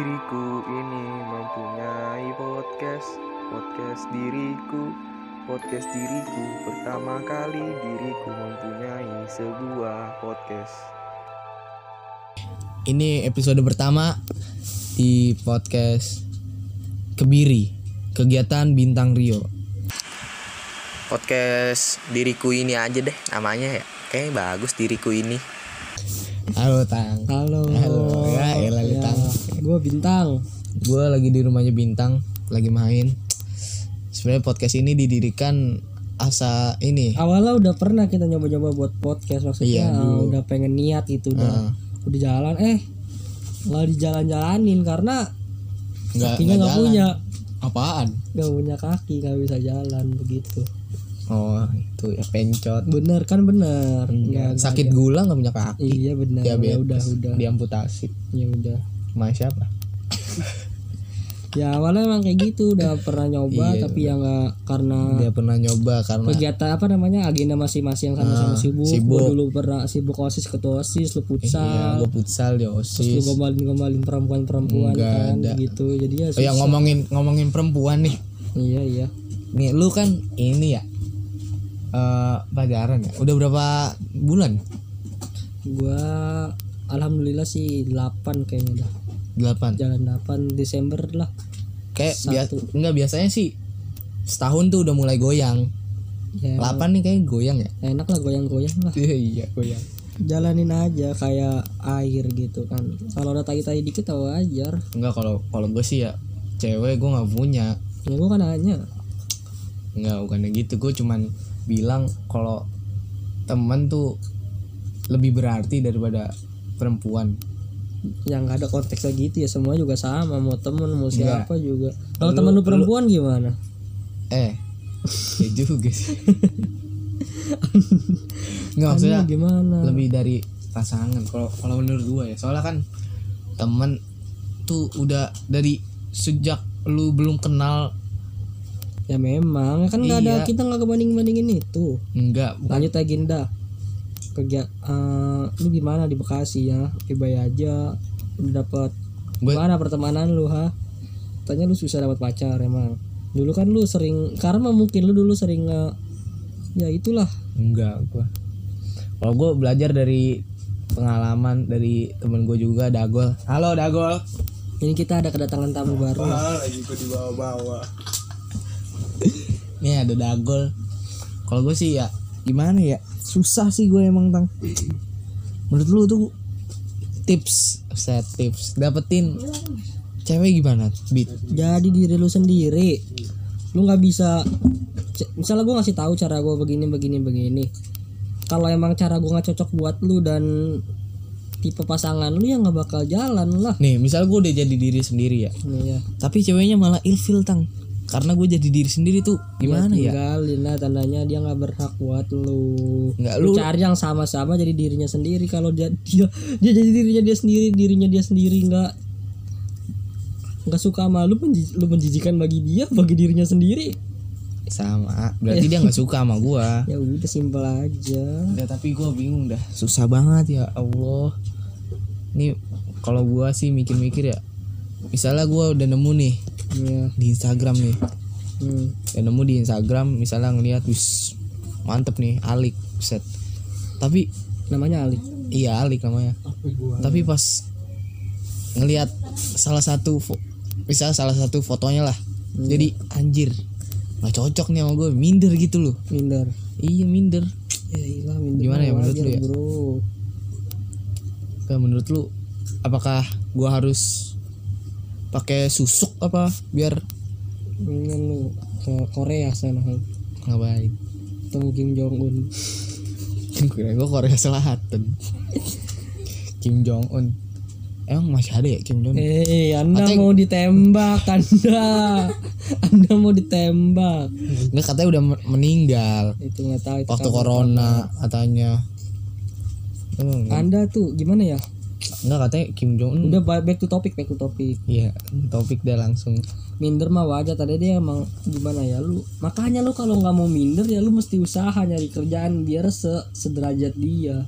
Diriku ini mempunyai podcast Podcast diriku Podcast diriku Pertama kali diriku mempunyai sebuah podcast Ini episode pertama di podcast Kebiri, kegiatan Bintang Rio. Podcast diriku ini aja deh namanya ya Kayaknya bagus diriku ini Halo Tang. Halo. Halo, Gue bintang. Gue lagi di rumahnya Bintang, lagi main. Sebenarnya podcast ini didirikan asa ini. Awalnya udah pernah kita nyoba-nyoba buat podcast maksudnya Iya, dulu. udah pengen niat itu udah udah jalan eh nggak dijalan-jalanin karena Nggak kakinya nggak punya Apaan? nggak punya kaki nggak bisa jalan begitu. Oh itu ya pencot. Bener kan bener. Enggak, Nggak- sakit gula nggak punya kaki. Iya bener. Ya udah udah. Diamputasi. Ya udah. Sama siapa? Ya awalnya emang kayak gitu udah pernah nyoba Iya, tapi ya nggak karena Dia pernah nyoba karena kegiatan apa namanya agenda masing-masing yang sama-sama Ah, sibuk. sibuk. Gua dulu pernah sibuk osis ketua osis lu Iya, futsal gue futsal di terus lu osis. gombalin-gombalin perempuan-perempuan Enggak kan ada. gitu jadi ya Oh ya ngomongin ngomongin perempuan nih. iya iya Nih lu kan ini ya eh pacaran ya. Udah berapa bulan? gua alhamdulillah sih 8 kayaknya dah 8. jalan 8 Desember lah Kayak biasa enggak biasanya sih setahun tuh udah mulai goyang. ya 8 nih kayak goyang ya. enak lah goyang-goyang lah Iya iya goyang. jalanin aja kayak air gitu kan kalau ada tai-tai dikit tahu wajar Enggak kalau kalau gue sih ya cewek gue nggak punya. ya gua kan nanya Enggak bukannya gitu. Gue cuman bilang kalau temen tuh lebih berarti daripada perempuan. Yang nggak ada konteksnya gitu ya semua juga sama mau temen mau Enggak. siapa juga kalau Lu- temen lu perempuan gimana Eh, ya juga sih. Nggak maksudnya Lu gimana lebih dari pasangan. Kalau kalau menurut gue ya, soalnya kan temen tuh udah dari sejak lu belum kenal ya memang kan nggak ada Iya. kita nggak kebanding bandingin itu enggak bukan lanjut agenda kerja eh, lu gimana di Bekasi ya Ibay aja udah dapat Gue- gimana pertemanan lu ha tanya lu susah dapat pacar emang dulu kan lu sering karena mungkin lu dulu sering eh, ya itulah enggak gua. Kalau gue belajar dari pengalaman dari temen gue juga Dagol. Halo Dagol. ini kita ada kedatangan tamu baru lagi gue dibawa-bawa Nih ada Dagol. Kalau gue sih ya gimana ya? Susah sih gue emang tang. Menurut lu tuh tips, set tips dapetin cewek gimana? Beat. jadi diri lu sendiri lu nggak bisa misalnya gue ngasih tahu cara gue begini begini begini kalau emang cara gue nggak cocok buat lu dan tipe pasangan lu ya nggak bakal jalan lah Nih, misal gue udah jadi diri sendiri ya. Nih ya Tapi ceweknya malah ilfil tang. Karena gue jadi diri sendiri tuh gimana ya? tinggalin lah tandanya dia nggak berhak buat lu Nggak, lu lu- cari yang sama-sama jadi dirinya sendiri kalau dia dia dia jadi dirinya dia sendiri dirinya dia sendiri nggak nggak suka sama lu lu menjijikan bagi dia bagi dirinya sendiri Sama. Berarti dia nggak suka sama gue. ya udah simpel aja Udah tapi gue bingung dah. Susah banget ya Allah. Nih kalau gue sih mikir-mikir ya. Misalnya gue udah nemu nih ya di Instagram nih. hmm. Udah nemu di Instagram misalnya ngeliat wis mantep nih Alik set. Tapi namanya Ali iya Alik namanya. Tapi pas ngelihat salah satu misalnya salah satu fotonya lah. Jadi anjir nggak cocok nih sama gue minder gitu loh. minder Iya minder. ya ilah minder Gimana ya menurut lu ya? bro Kayak menurut lu apakah gua harus pakai susuk apa biar Mendingan lu ke Korea sana ngapain? ketemu Kim Jong Un Kira gua Korea Selatan. Kim Jong Un. Emang masih ada ya Kim Jong Un? Eh, anda Katanya- mau ditembak, anda, anda mau ditembak. Enggak katanya udah men- meninggal Itu nggak tahu. itu waktu corona katanya. Anda tuh gimana ya? Enggak katanya Kim Jong Un. Udah ba- back to topic, back to topic. Iya, topik dah langsung. Minder mah wajar. Tadi dia emang gimana ya lu? Makanya lu kalau nggak mau minder ya lu mesti usaha nyari kerjaan biar se sederajat dia.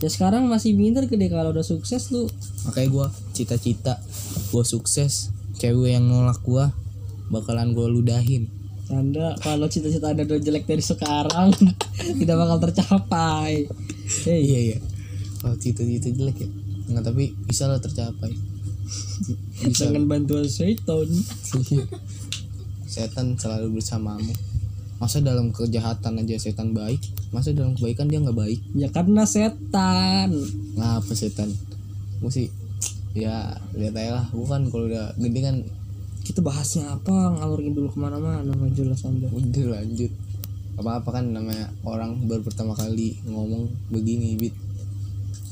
ya sekarang masih minder gede kalau udah sukses lu makanya gue cita-cita gue sukses cewek yang nolak gue bakalan gue ludahin Tanda kalau cita-cita anda udah jelek dari sekarang tidak bakal tercapai. Hei, iya iya kalau cita-cita jelek ya nggak tapi bisa lah tercapai. Bisa. Dengan bantuan setan. Setan selalu bersamamu. Masa dalam kejahatan aja setan baik? Masa dalam kebaikan dia nggak baik? Ya karena setan. ngapa setan? Sih ya lihat aja lah. Bukan kalau udah gede kan Kita bahasnya apa? Ngalurin dulu ke mana-mana nggak jelas anda. udah lanjut. Apa apa kan namanya orang baru pertama kali ngomong begini bit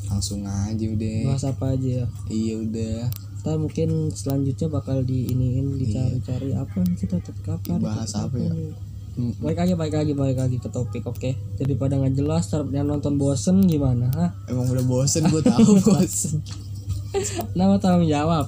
langsung aja udah Bahas apa aja ya? iya udah Ntar mungkin selanjutnya bakal diiniin dicari-cari apa nih kita nih, Bahas apa ya? Hmm, Baik aja, baik lagi, baik lagi ke topik, oke? Daripada nggak jelas, yang nonton bosen gimana? Hah? emang udah bosen gue tahu bosen Nama tanggung jawab.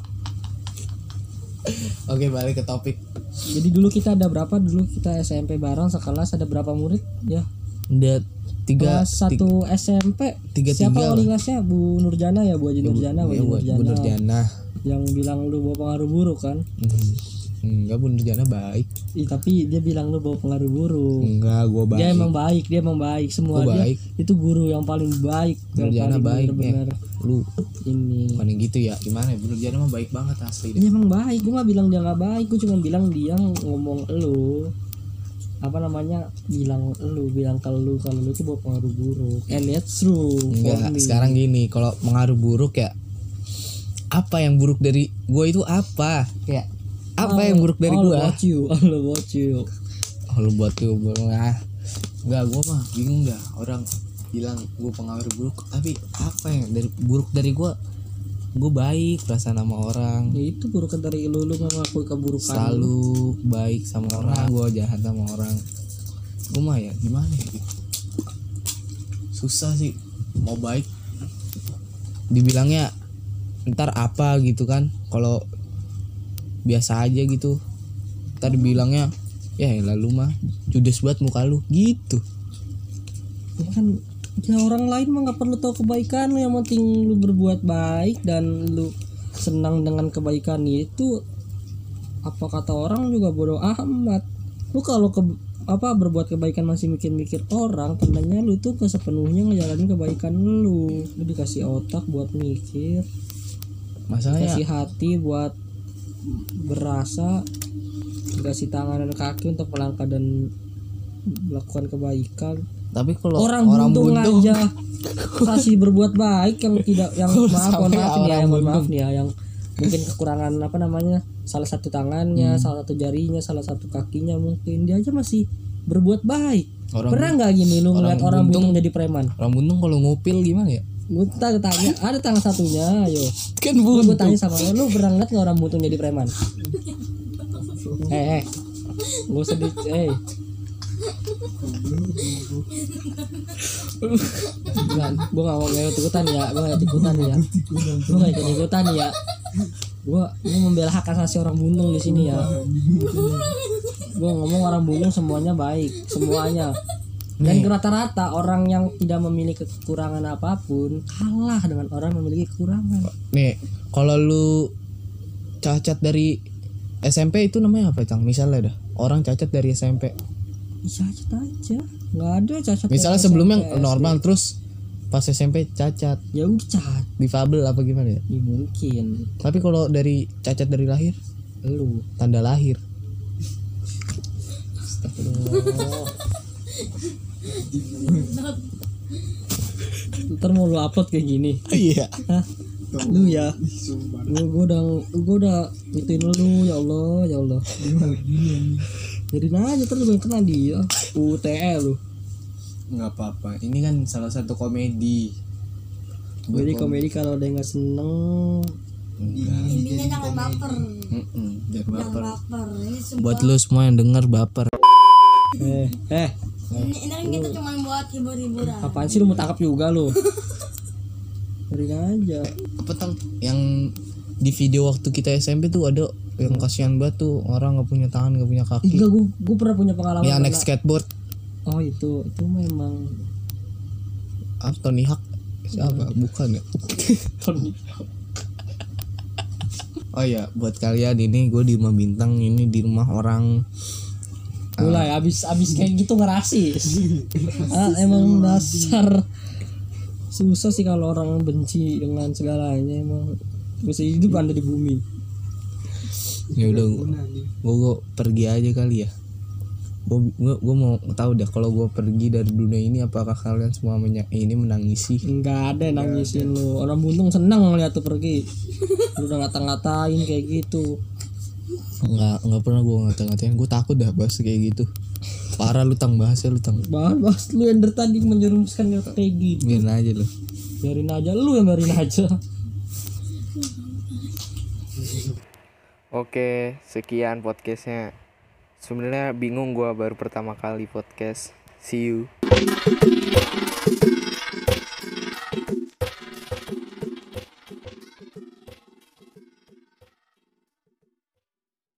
oke balik ke topik Jadi dulu kita ada berapa? Dulu kita SMP bareng sekelas ada berapa murid? Ya, udah tiga kelas satu SMP. tiga Siapa wali kelasnya? Bu Nurjana ya, Bu Haji Nurjana, Bu ya buat Nurjana. Bu Nurjana Yang bilang lu bawa pengaruh buruk kan? Hmm, enggak Bu Nurjana baik Ih, tapi dia bilang lu bawa pengaruh buruk. enggak gue baik Dia emang baik, dia emang baik. Semua Gua dia baik. itu guru yang paling baik, yang Nurjana paling baik bener-bener lu ini. bukan yang gitu ya gimana ya Bu Nurjana mah baik banget asli deh Dia emang baik, gue gak bilang dia gak baik, gue cuma bilang dia ngomong elu apa namanya bilang elu bilang ke lu kalau lu tuh bawa pengaruh buruk. And it's true enggak sekarang gini kalau mengaruh buruk ya apa yang buruk dari gue itu apa? Kayak apa yang buruk dari all gue about you all about you. Oh, lu buat tuh ah. Enggak gue mah bingung dah. Orang bilang gue pengaruh buruk tapi apa yang dari buruk dari gue gue baik perasaan sama orang. Ya itu buruk dari lu lu ngakui keburukan selalu baik sama orang. Gue jahat sama orang. Gue mah ya gimana ya? Susah sih. Mau baik. Dibilangnya ntar apa? gitu kan. Kalau biasa aja gitu. Ntar dibilangnya ya lalu mah judes buat muka lu. Gitu. Ya kan ya orang lain mah nggak perlu tahu kebaikan lu yang penting lu berbuat baik dan lu senang dengan kebaikan itu. Apa kata orang juga bodoh amat. Lu kalau ke apa berbuat kebaikan masih mikir-mikir orang tandanya lu tuh ke sepenuhnya ngejalanin kebaikan lu. Lu dikasih otak buat mikir. Masalahnya dikasih hati buat berasa. Dikasih tangan dan kaki untuk melangkah dan melakukan kebaikan tapi kalau orang, orang buntung, buntung. aja. Kasih berbuat baik yang tidak yang maaf mohon maaf nih ya yang mohon maaf nih ya yang mungkin kekurangan apa namanya salah satu tangannya salah satu jarinya salah satu kakinya mungkin. Dia aja masih berbuat baik. Orang pernah nggak gini lu ngeliat orang buntung? jadi preman? Orang buntung kalau ngupil gimana ya? Gue tanya, ada tangan satunya ayo. Kan gue buntung tanya sama lu lu pernah ngeliat nggak orang buntung jadi preman? Eh eh. Gue sedih eh Bukan, gue gak mau ikutan ya, gue gak ikut ikutan ya, gue gak ikut ikutan ya, gue gue membela hak asasi orang buntung di sini ya, gue ngomong orang buntung semuanya baik, semuanya, dan rata-rata orang yang tidak memiliki kekurangan apa pun kalah dengan orang yang memiliki kekurangan. nih kalau lu cacat dari SMP itu namanya apa cang? Misalnya dah orang cacat dari SMP cacat aja, nggak ada cacat. misalnya sebelumnya SMP. normal terus pas SMP cacat. Ya udah cacat, difabel apa gimana ya? Ya mungkin. Tapi kalau dari cacat dari lahir? Lu. tanda lahir. Astagfirullah. Ntar mau lu upload kayak gini. Iya. Hah? Lu ya. Gue gua udah Gue udah Ituin lu Ya Allah Ya Allah Jadi aja terus gue kena dia. UTE lu. Nggak apa-apa. Ini kan salah satu komedi. Jadi komedi kalau ada yang gak seneng. Intinya jangan baper. Jangan baper. baper. Buat lu semua yang denger baper. Eh Eh. Ini, ini kan kita cuma buat hibur-hiburan. Apaan sih lu mau tangkap juga lu? Dari aja. Apa tang? Yang di video waktu kita SMP tuh ada yang kasihan banget tuh orang nggak punya tangan nggak punya kaki. Enggak gue Gue pernah punya pengalaman yang naik skateboard. Oh itu. Itu memang ah, Tony Hawk. Siapa? Bukan ya? Oh ya buat kalian ini gue di rumah bintang ini di rumah orang. Mulai abis abis kayak gitu ngerasis ah, emang dasar. Susah sih kalau orang benci dengan segalanya emang bisa hidup anda di bumi. Ya udah gue gue pergi aja kali ya. Gue gue mau tahu dah kalau gue pergi dari dunia ini apakah kalian semua menya- ini menangisi? Nggak ada yang nangisin lu. Orang buntung seneng ngeliat tuh pergi. Lu udah ngata-ngatain kayak gitu. Nggak nggak pernah gue ngata-ngatain. Gue takut dah bahas kayak gitu. Parah lu tang bahasnya lu tang. Bahas bahas lu yang dari tadi menjerumuskan kayak gitu. Biarin aja lu. Biarin aja lu yang biarin aja Oke, sekian podcastnya. Sebenarnya bingung gua baru pertama kali podcast. See you.